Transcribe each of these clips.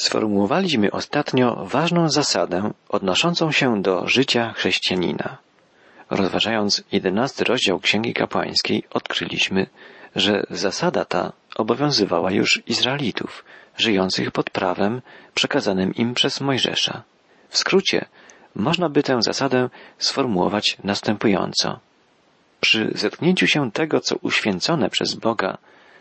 Sformułowaliśmy ostatnio ważną zasadę odnoszącą się do życia chrześcijanina. Rozważając jedenasty rozdział Księgi Kapłańskiej, odkryliśmy, że zasada ta obowiązywała już Izraelitów, żyjących pod prawem przekazanym im przez Mojżesza. W skrócie, można by tę zasadę sformułować następująco. Przy zetknięciu się tego, co uświęcone przez Boga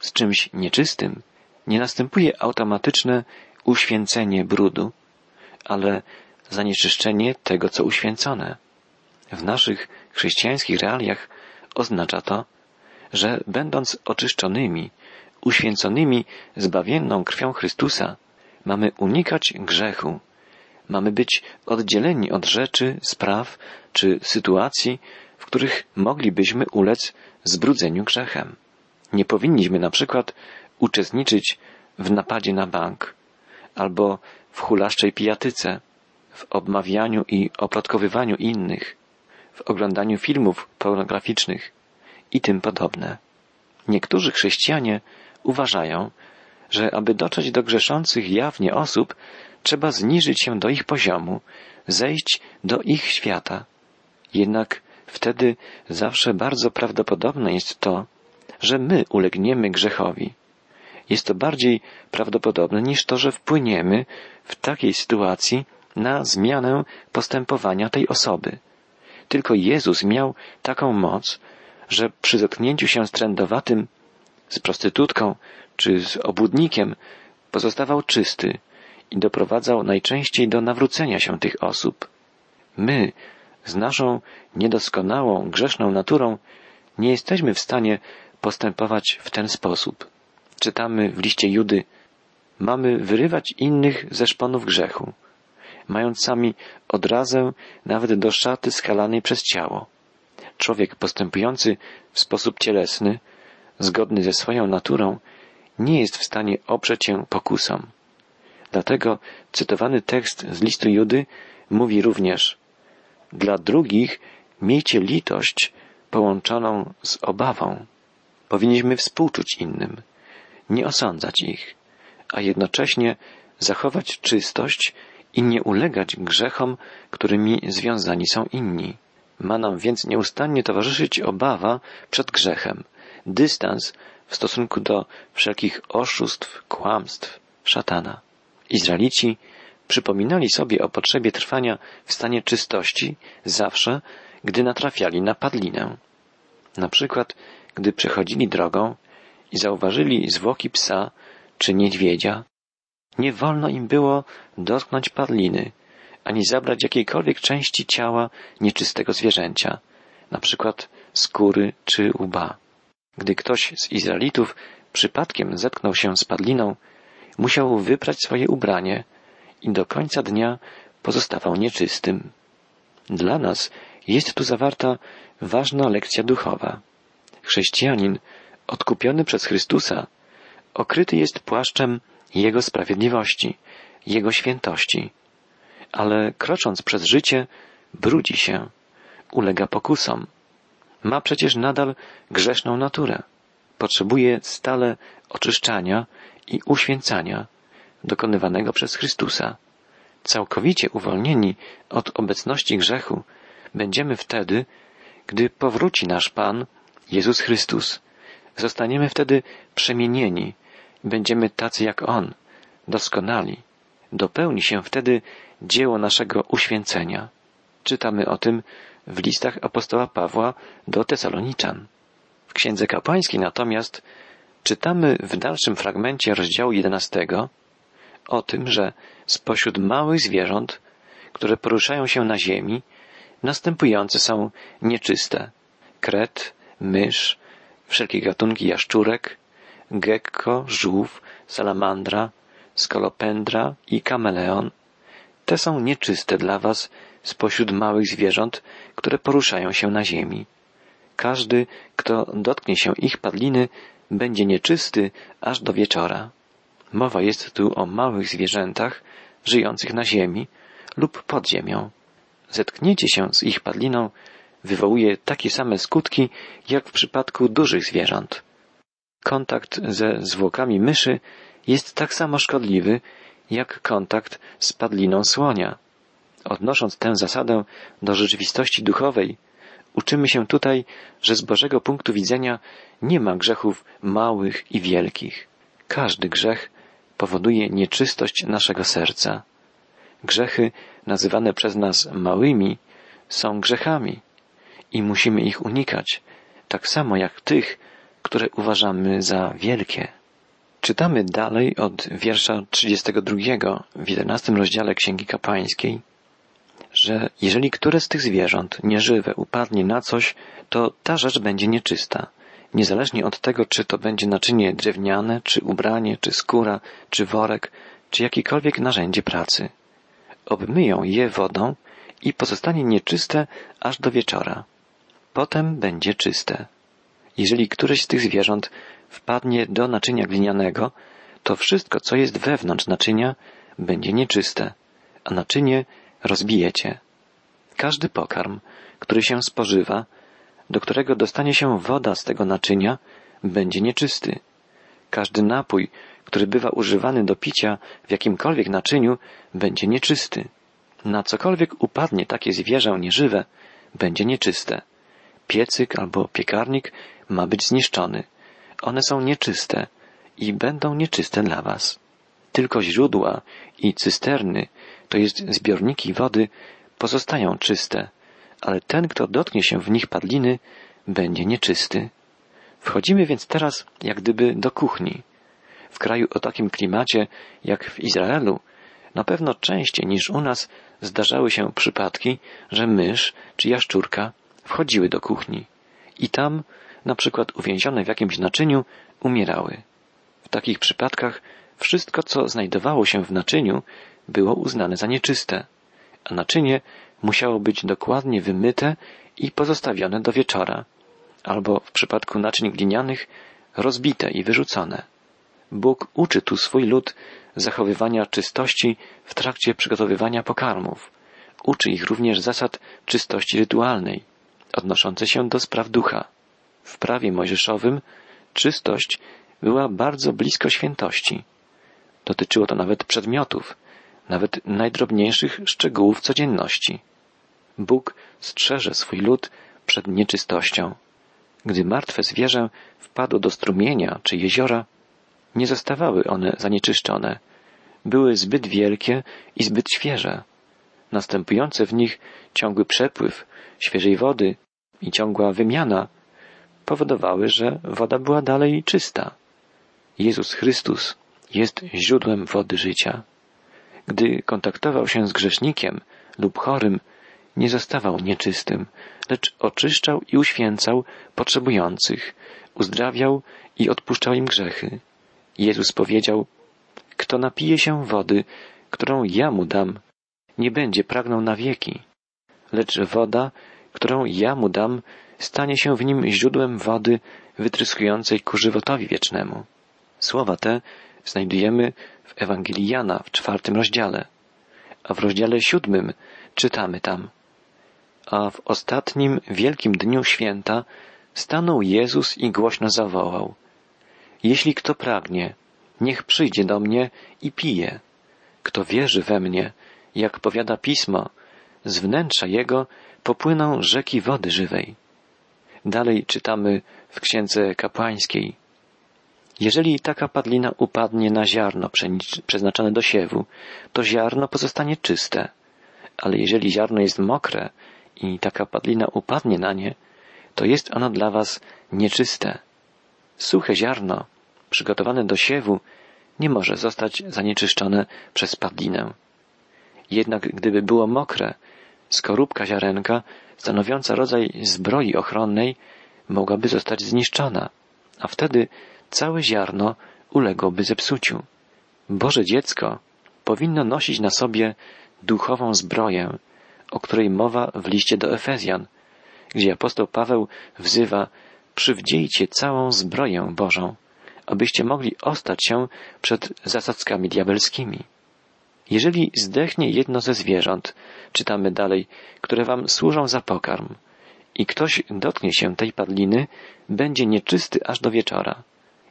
z czymś nieczystym, nie następuje automatyczne uświęcenie brudu, ale zanieczyszczenie tego, co uświęcone. W naszych chrześcijańskich realiach oznacza to, że będąc oczyszczonymi, uświęconymi zbawienną krwią Chrystusa, mamy unikać grzechu, mamy być oddzieleni od rzeczy, spraw czy sytuacji, w których moglibyśmy ulec zbrudzeniu grzechem. Nie powinniśmy na przykład uczestniczyć w napadzie na bank, albo w hulaszczej pijatyce, w obmawianiu i oplotkowywaniu innych, w oglądaniu filmów pornograficznych i tym podobne. Niektórzy chrześcijanie uważają, że aby dotrzeć do grzeszących jawnie osób, trzeba zniżyć się do ich poziomu, zejść do ich świata. Jednak wtedy zawsze bardzo prawdopodobne jest to, że my ulegniemy grzechowi. Jest to bardziej prawdopodobne niż to, że wpłyniemy w takiej sytuacji na zmianę postępowania tej osoby. Tylko Jezus miał taką moc, że przy zetknięciu się z trędowatym, z prostytutką czy z obłudnikiem pozostawał czysty i doprowadzał najczęściej do nawrócenia się tych osób. My, z naszą niedoskonałą, grzeszną naturą, nie jesteśmy w stanie postępować w ten sposób. Czytamy w liście Judy, mamy wyrywać innych ze szponów grzechu, mając sami odrazę nawet do szaty skalanej przez ciało. Człowiek postępujący w sposób cielesny, zgodny ze swoją naturą, nie jest w stanie oprzeć się pokusom. Dlatego cytowany tekst z listu Judy mówi również Dla drugich miejcie litość połączoną z obawą. Powinniśmy współczuć innym, nie osądzać ich, a jednocześnie zachować czystość i nie ulegać grzechom, którymi związani są inni. Ma nam więc nieustannie towarzyszyć obawa przed grzechem, dystans w stosunku do wszelkich oszustw, kłamstw, szatana. Izraelici przypominali sobie o potrzebie trwania w stanie czystości zawsze, gdy natrafiali na padlinę. Na przykład, gdy przechodzili drogą i zauważyli zwłoki psa czy niedźwiedzia, nie wolno im było dotknąć padliny, ani zabrać jakiejkolwiek części ciała nieczystego zwierzęcia, na przykład skóry czy łba. Gdy ktoś z Izraelitów przypadkiem zetknął się z padliną, musiał wyprać swoje ubranie i do końca dnia pozostawał nieczystym. Dla nas jest tu zawarta ważna lekcja duchowa. Chrześcijanin, odkupiony przez Chrystusa, okryty jest płaszczem Jego sprawiedliwości, Jego świętości, ale krocząc przez życie, brudzi się, ulega pokusom. Ma przecież nadal grzeszną naturę. Potrzebuje stale oczyszczania i uświęcania dokonywanego przez Chrystusa. Całkowicie uwolnieni od obecności grzechu będziemy wtedy, gdy powróci nasz Pan, Jezus Chrystus. Zostaniemy wtedy przemienieni, będziemy tacy jak On, doskonali. Dopełni się wtedy dzieło naszego uświęcenia. Czytamy o tym w listach apostoła Pawła do Tesaloniczan. W Księdze Kapłańskiej natomiast czytamy w dalszym fragmencie rozdziału jedenastego o tym, że spośród małych zwierząt, które poruszają się na ziemi, następujące są nieczyste. Kret, mysz, wszelkie gatunki jaszczurek, gekko, żółw, salamandra, skolopendra i kameleon. Te są nieczyste dla was spośród małych zwierząt, które poruszają się na ziemi. Każdy, kto dotknie się ich padliny, będzie nieczysty aż do wieczora. Mowa jest tu o małych zwierzętach żyjących na ziemi lub pod ziemią. Zetknięcie się z ich padliną wywołuje takie same skutki jak w przypadku dużych zwierząt. Kontakt ze zwłokami myszy jest tak samo szkodliwy jak kontakt z padliną słonia. Odnosząc tę zasadę do rzeczywistości duchowej, uczymy się tutaj, że z Bożego punktu widzenia nie ma grzechów małych i wielkich. Każdy grzech powoduje nieczystość naszego serca. Grzechy nazywane przez nas małymi są grzechami i musimy ich unikać, tak samo jak tych, które uważamy za wielkie. Czytamy dalej od wiersza 32 w 11 rozdziale Księgi Kapłańskiej, że jeżeli które z tych zwierząt nieżywe upadnie na coś, to ta rzecz będzie nieczysta, niezależnie od tego, czy to będzie naczynie drewniane, czy ubranie, czy skóra, czy worek, czy jakiekolwiek narzędzie pracy. Obmyją je wodą i pozostanie nieczyste aż do wieczora. Potem będzie czyste. Jeżeli któreś z tych zwierząt wpadnie do naczynia glinianego, to wszystko, co jest wewnątrz naczynia, będzie nieczyste, a naczynie rozbijecie. Każdy pokarm, który się spożywa, do którego dostanie się woda z tego naczynia, będzie nieczysty. Każdy napój, który bywa używany do picia w jakimkolwiek naczyniu, będzie nieczysty. Na cokolwiek upadnie takie zwierzę nieżywe, będzie nieczyste. Piecyk albo piekarnik ma być zniszczony. One są nieczyste i będą nieczyste dla was. Tylko źródła i cysterny, to jest zbiorniki wody, pozostają czyste, ale ten, kto dotknie się w nich padliny, będzie nieczysty. Wchodzimy więc teraz jak gdyby do kuchni. W kraju o takim klimacie jak w Izraelu, na pewno częściej niż u nas zdarzały się przypadki, że mysz czy jaszczurka wchodziły do kuchni i tam, na przykład uwięzione w jakimś naczyniu, umierały. W takich przypadkach wszystko, co znajdowało się w naczyniu, było uznane za nieczyste, a naczynie musiało być dokładnie wymyte i pozostawione do wieczora, albo w przypadku naczyń glinianych rozbite i wyrzucone. Bóg uczy tu swój lud zachowywania czystości w trakcie przygotowywania pokarmów. Uczy ich również zasad czystości rytualnej, odnoszącej się do spraw ducha. W prawie mojżeszowym czystość była bardzo blisko świętości. Dotyczyło to nawet przedmiotów, nawet najdrobniejszych szczegółów codzienności. Bóg strzeże swój lud przed nieczystością. Gdy martwe zwierzę wpadło do strumienia czy jeziora, nie zostawały one zanieczyszczone. Były zbyt wielkie i zbyt świeże. Następujące w nich ciągły przepływ świeżej wody i ciągła wymiana powodowały, że woda była dalej czysta. Jezus Chrystus jest źródłem wody życia. Gdy kontaktował się z grzesznikiem lub chorym, nie zostawał nieczystym, lecz oczyszczał i uświęcał potrzebujących, uzdrawiał i odpuszczał im grzechy. Jezus powiedział, kto napije się wody, którą ja mu dam, nie będzie pragnął na wieki, lecz woda, którą ja mu dam, stanie się w nim źródłem wody wytryskującej ku żywotowi wiecznemu. Słowa te znajdujemy w Ewangelii Jana w czwartym rozdziale, a w rozdziale siódmym czytamy tam. A w ostatnim wielkim dniu święta stanął Jezus i głośno zawołał. Jeśli kto pragnie, niech przyjdzie do mnie i pije. Kto wierzy we mnie, jak powiada pismo, z wnętrza jego popłyną rzeki wody żywej. Dalej czytamy w księdze kapłańskiej. Jeżeli taka padlina upadnie na ziarno przeznaczone do siewu, to ziarno pozostanie czyste. Ale jeżeli ziarno jest mokre i taka padlina upadnie na nie, to jest ono dla was nieczyste. Suche ziarno, przygotowane do siewu, nie może zostać zanieczyszczone przez padlinę. Jednak gdyby było mokre, skorupka ziarenka, stanowiąca rodzaj zbroi ochronnej, mogłaby zostać zniszczona, a wtedy całe ziarno uległoby zepsuciu. Boże dziecko powinno nosić na sobie duchową zbroję, o której mowa w liście do Efezjan, gdzie apostoł Paweł wzywa przywdziejcie całą zbroję Bożą, abyście mogli ostać się przed zasadzkami diabelskimi. Jeżeli zdechnie jedno ze zwierząt, czytamy dalej, które wam służą za pokarm, i ktoś dotknie się tej padliny, będzie nieczysty aż do wieczora.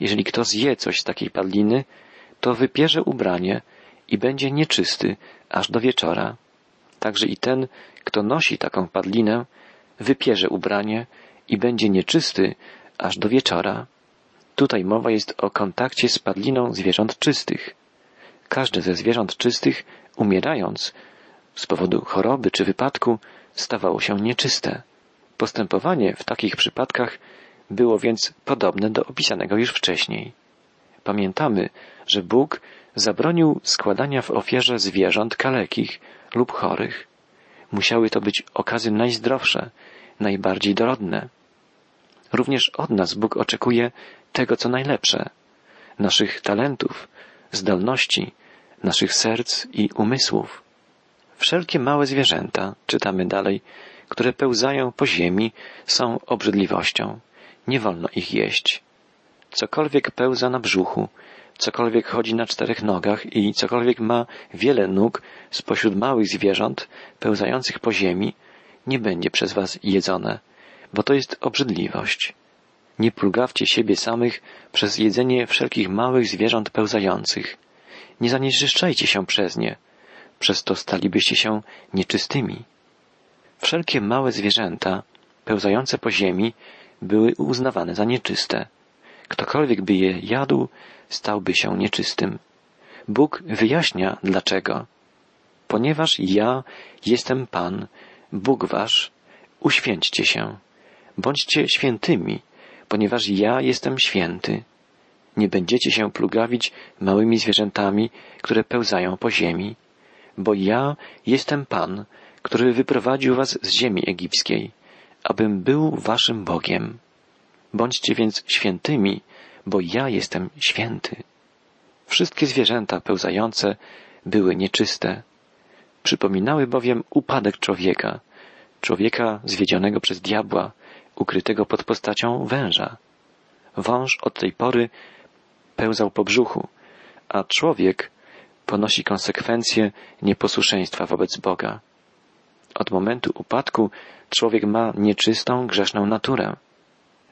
Jeżeli kto zje coś z takiej padliny, to wypierze ubranie i będzie nieczysty aż do wieczora. Także i ten, kto nosi taką padlinę, wypierze ubranie i będzie nieczysty aż do wieczora. Tutaj mowa jest o kontakcie z padliną zwierząt czystych. Każde ze zwierząt czystych, umierając z powodu choroby czy wypadku, stawało się nieczyste. Postępowanie w takich przypadkach było więc podobne do opisanego już wcześniej. Pamiętamy, że Bóg zabronił składania w ofierze zwierząt kalekich lub chorych. Musiały to być okazy najzdrowsze, najbardziej dorodne. Również od nas Bóg oczekuje tego, co najlepsze, naszych talentów, zdolności, naszych serc i umysłów. Wszelkie małe zwierzęta, czytamy dalej, które pełzają po ziemi, są obrzydliwością. Nie wolno ich jeść. Cokolwiek pełza na brzuchu, cokolwiek chodzi na czterech nogach i cokolwiek ma wiele nóg spośród małych zwierząt pełzających po ziemi, nie będzie przez was jedzone, bo to jest obrzydliwość. Nie plugawcie siebie samych przez jedzenie wszelkich małych zwierząt pełzających. Nie zanieczyszczajcie się przez nie, przez to stalibyście się nieczystymi. Wszelkie małe zwierzęta pełzające po ziemi były uznawane za nieczyste. Ktokolwiek by je jadł, stałby się nieczystym. Bóg wyjaśnia dlaczego. Ponieważ ja jestem Pan, Bóg wasz, uświęćcie się. Bądźcie świętymi, ponieważ ja jestem święty. Nie będziecie się plugawić małymi zwierzętami, które pełzają po ziemi, bo ja jestem Pan, który wyprowadził was z ziemi egipskiej, abym był waszym Bogiem. Bądźcie więc świętymi, bo ja jestem święty. Wszystkie zwierzęta pełzające były nieczyste. Przypominały bowiem upadek człowieka, człowieka zwiedzionego przez diabła, ukrytego pod postacią węża. Wąż od tej pory pełzał po brzuchu, a człowiek ponosi konsekwencje nieposłuszeństwa wobec Boga. Od momentu upadku człowiek ma nieczystą, grzeszną naturę.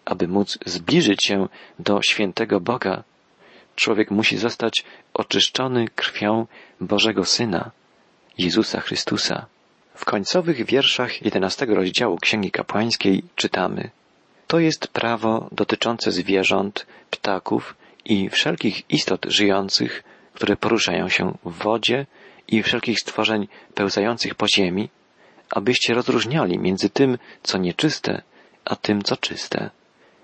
Aby móc zbliżyć się do świętego Boga, człowiek musi zostać oczyszczony krwią Bożego Syna, Jezusa Chrystusa. W końcowych wierszach jedenastego rozdziału Księgi Kapłańskiej czytamy To jest prawo dotyczące zwierząt, ptaków i wszelkich istot żyjących, które poruszają się w wodzie i wszelkich stworzeń pełzających po ziemi, abyście rozróżniali między tym, co nieczyste, a tym, co czyste,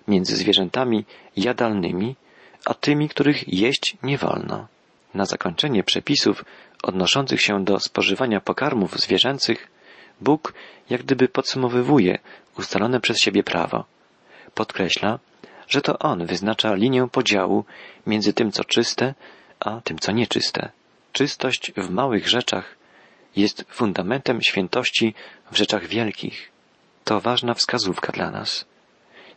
między zwierzętami jadalnymi, a tymi, których jeść nie wolno. Na zakończenie przepisów odnoszących się do spożywania pokarmów zwierzęcych, Bóg jak gdyby podsumowywuje ustalone przez siebie prawo. Podkreśla, że to On wyznacza linię podziału między tym, co czyste, a tym, co nieczyste. Czystość w małych rzeczach jest fundamentem świętości w rzeczach wielkich. To ważna wskazówka dla nas.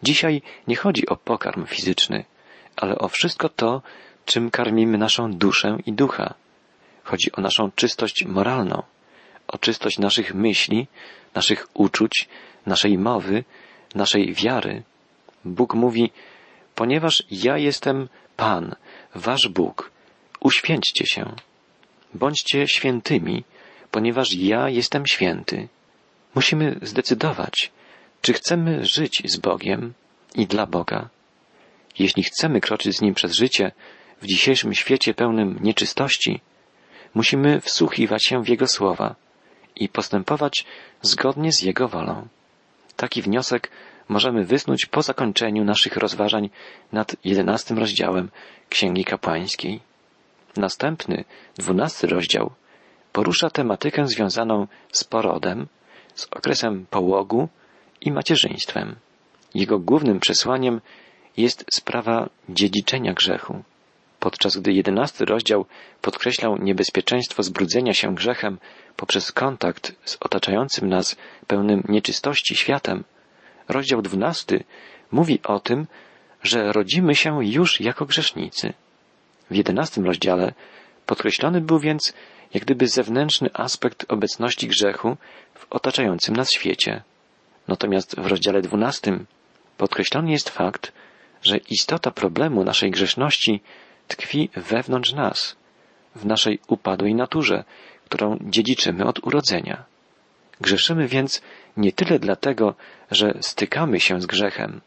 Dzisiaj nie chodzi o pokarm fizyczny, ale o wszystko to, czym karmimy naszą duszę i ducha. Chodzi o naszą czystość moralną, o czystość naszych myśli, naszych uczuć, naszej mowy, naszej wiary. Bóg mówi, ponieważ ja jestem Pan, wasz Bóg, uświęćcie się. Bądźcie świętymi, ponieważ ja jestem święty. Musimy zdecydować, czy chcemy żyć z Bogiem i dla Boga. Jeśli chcemy kroczyć z Nim przez życie w dzisiejszym świecie pełnym nieczystości, musimy wsłuchiwać się w Jego słowa i postępować zgodnie z Jego wolą. Taki wniosek możemy wysnuć po zakończeniu naszych rozważań nad jedenastym rozdziałem Księgi Kapłańskiej. Następny, dwunasty rozdział porusza tematykę związaną z porodem, z okresem połogu i macierzyństwem. Jego głównym przesłaniem jest sprawa dziedziczenia grzechu. Podczas gdy jedenasty rozdział podkreślał niebezpieczeństwo zbrudzenia się grzechem poprzez kontakt z otaczającym nas pełnym nieczystości światem, rozdział dwunasty mówi o tym, że rodzimy się już jako grzesznicy. W jedenastym rozdziale podkreślony był więc jak gdyby zewnętrzny aspekt obecności grzechu w otaczającym nas świecie. Natomiast w rozdziale dwunastym podkreślony jest fakt, że istota problemu naszej grzeszności tkwi wewnątrz nas, w naszej upadłej naturze, którą dziedziczymy od urodzenia. Grzeszymy więc nie tyle dlatego, że stykamy się z grzechem,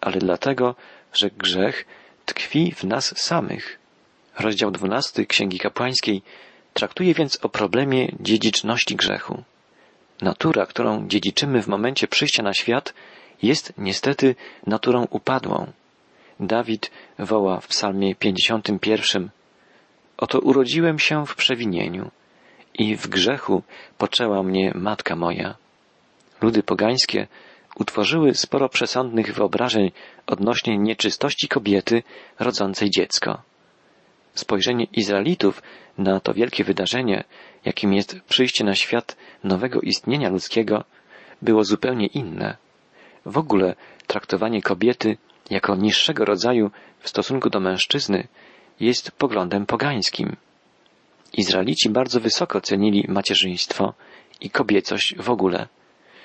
ale dlatego, że grzech tkwi w nas samych. Rozdział 12 Księgi Kapłańskiej traktuje więc o problemie dziedziczności grzechu. Natura, którą dziedziczymy w momencie przyjścia na świat, jest niestety naturą upadłą. Dawid woła w psalmie 51 Oto urodziłem się w przewinieniu i w grzechu poczęła mnie matka moja. Ludy pogańskie utworzyły sporo przesądnych wyobrażeń odnośnie nieczystości kobiety rodzącej dziecko. Spojrzenie Izraelitów na to wielkie wydarzenie, jakim jest przyjście na świat nowego istnienia ludzkiego, było zupełnie inne. W ogóle traktowanie kobiety jako niższego rodzaju w stosunku do mężczyzny jest poglądem pogańskim. Izraelici bardzo wysoko cenili macierzyństwo i kobiecość w ogóle.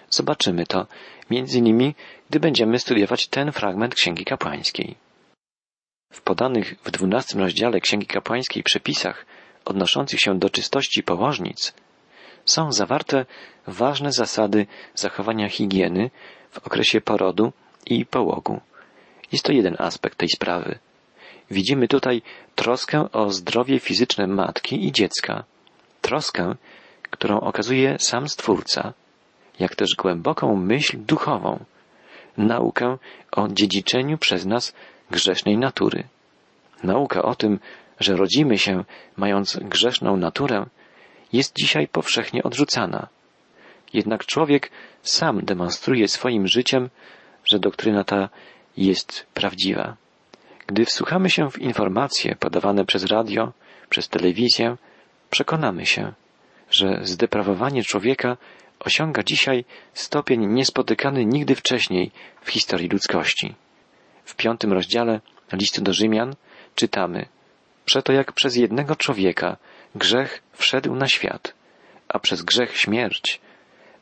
Zobaczymy to, między innymi, gdy będziemy studiować ten fragment Księgi Kapłańskiej. W podanych w dwunastym rozdziale Księgi Kapłańskiej przepisach odnoszących się do czystości położnic są zawarte ważne zasady zachowania higieny w okresie porodu i połogu. Jest to jeden aspekt tej sprawy. Widzimy tutaj troskę o zdrowie fizyczne matki i dziecka. Troskę, którą okazuje sam Stwórca, jak też głęboką myśl duchową, naukę o dziedziczeniu przez nas grzesznej natury. Nauka o tym, że rodzimy się mając grzeszną naturę, jest dzisiaj powszechnie odrzucana. Jednak człowiek sam demonstruje swoim życiem, że doktryna ta jest prawdziwa. Gdy wsłuchamy się w informacje podawane przez radio, przez telewizję, przekonamy się, że zdeprawowanie człowieka osiąga dzisiaj stopień niespotykany nigdy wcześniej w historii ludzkości. W piątym rozdziale listu do Rzymian czytamy Przeto jak przez jednego człowieka grzech wszedł na świat, a przez grzech śmierć,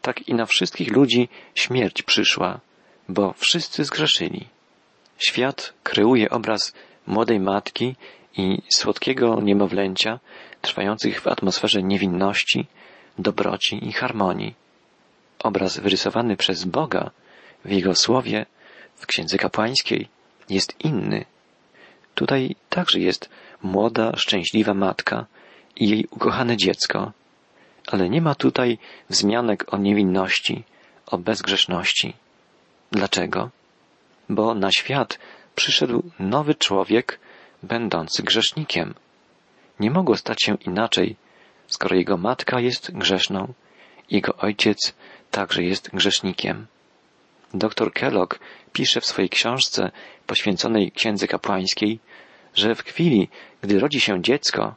tak i na wszystkich ludzi śmierć przyszła, bo wszyscy zgrzeszyli. Świat kreuje obraz młodej matki i słodkiego niemowlęcia, trwających w atmosferze niewinności, dobroci i harmonii. Obraz wyrysowany przez Boga w Jego słowie, w Księdze Kapłańskiej, jest inny. Tutaj także jest młoda, szczęśliwa matka i jej ukochane dziecko, ale nie ma tutaj wzmianek o niewinności, o bezgrzeszności. Dlaczego? Bo na świat przyszedł nowy człowiek, będący grzesznikiem. Nie mogło stać się inaczej, skoro jego matka jest grzeszną, jego ojciec także jest grzesznikiem. Dr Kellogg pisze w swojej książce poświęconej księdze kapłańskiej, że w chwili, gdy rodzi się dziecko,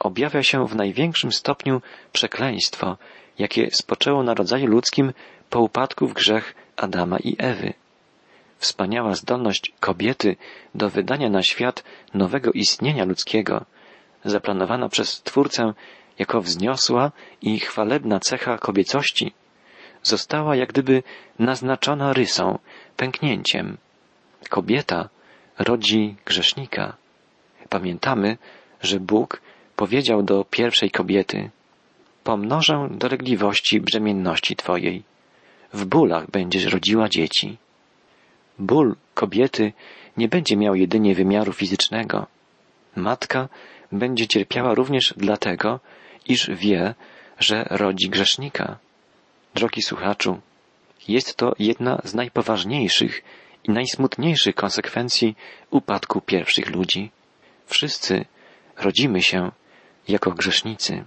objawia się w największym stopniu przekleństwo, jakie spoczęło na rodzaju ludzkim po upadku w grzech Adama i Ewy. Wspaniała zdolność kobiety do wydania na świat nowego istnienia ludzkiego, zaplanowana przez Twórcę jako wzniosła i chwalebna cecha kobiecości, została jak gdyby naznaczona rysą, pęknięciem. Kobieta rodzi grzesznika. Pamiętamy, że Bóg powiedział do pierwszej kobiety, pomnożę dolegliwości brzemienności Twojej. W bólach będziesz rodziła dzieci. Ból kobiety nie będzie miał jedynie wymiaru fizycznego. Matka będzie cierpiała również dlatego, iż wie, że rodzi grzesznika. Drogi słuchaczu, jest to jedna z najpoważniejszych i najsmutniejszych konsekwencji upadku pierwszych ludzi. Wszyscy rodzimy się jako grzesznicy.